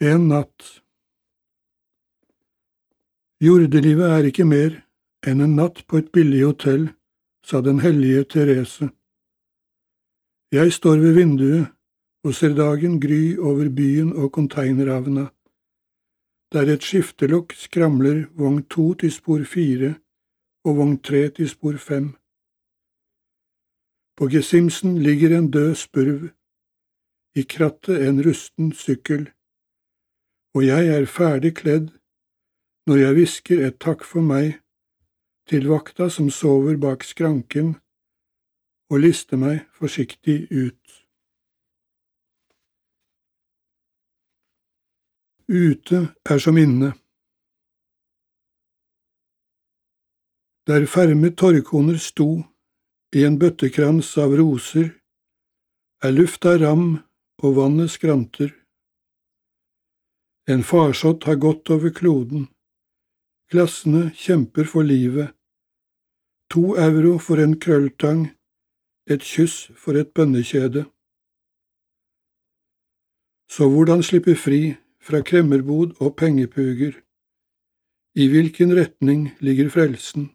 En natt Jordelivet er ikke mer enn en natt på et billig hotell, sa den hellige Therese. Jeg står ved vinduet og ser dagen gry over byen og konteinerhavna. der et skiftelokk skramler vogn to til spor fire og vogn tre til spor fem. På gesimsen ligger en død spurv, i krattet en rusten sykkel, og jeg er ferdig kledd når jeg hvisker et takk for meg til vakta som sover bak skranken, og lister meg forsiktig ut. Ute er som inne. Der ferme torvkoner sto i en bøttekrans av roser, er lufta ram og vannet skranter. En farsott har gått over kloden. Klassene kjemper for livet. To euro for en krølltang, et kyss for et bønnekjede. Så hvordan slippe fri fra kremmerbod og pengepuger? I hvilken retning ligger frelsen?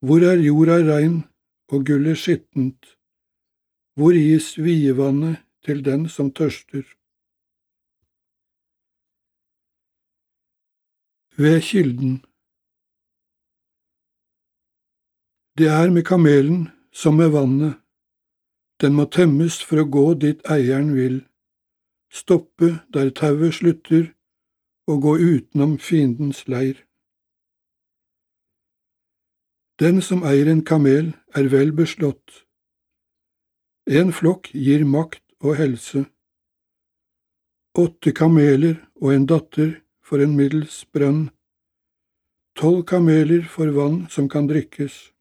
Hvor er jorda rein og gullet skittent? Hvor gis vievannet til den som tørster? Ved kilden. Det er med kamelen som med vannet, den må temmes for å gå dit eieren vil, stoppe der tauet slutter og gå utenom fiendens leir. Den som eier en kamel, er vel beslått. En flokk gir makt og helse. Åtte kameler og en datter for en middels brønn, tolv kameler for vann som kan drikkes,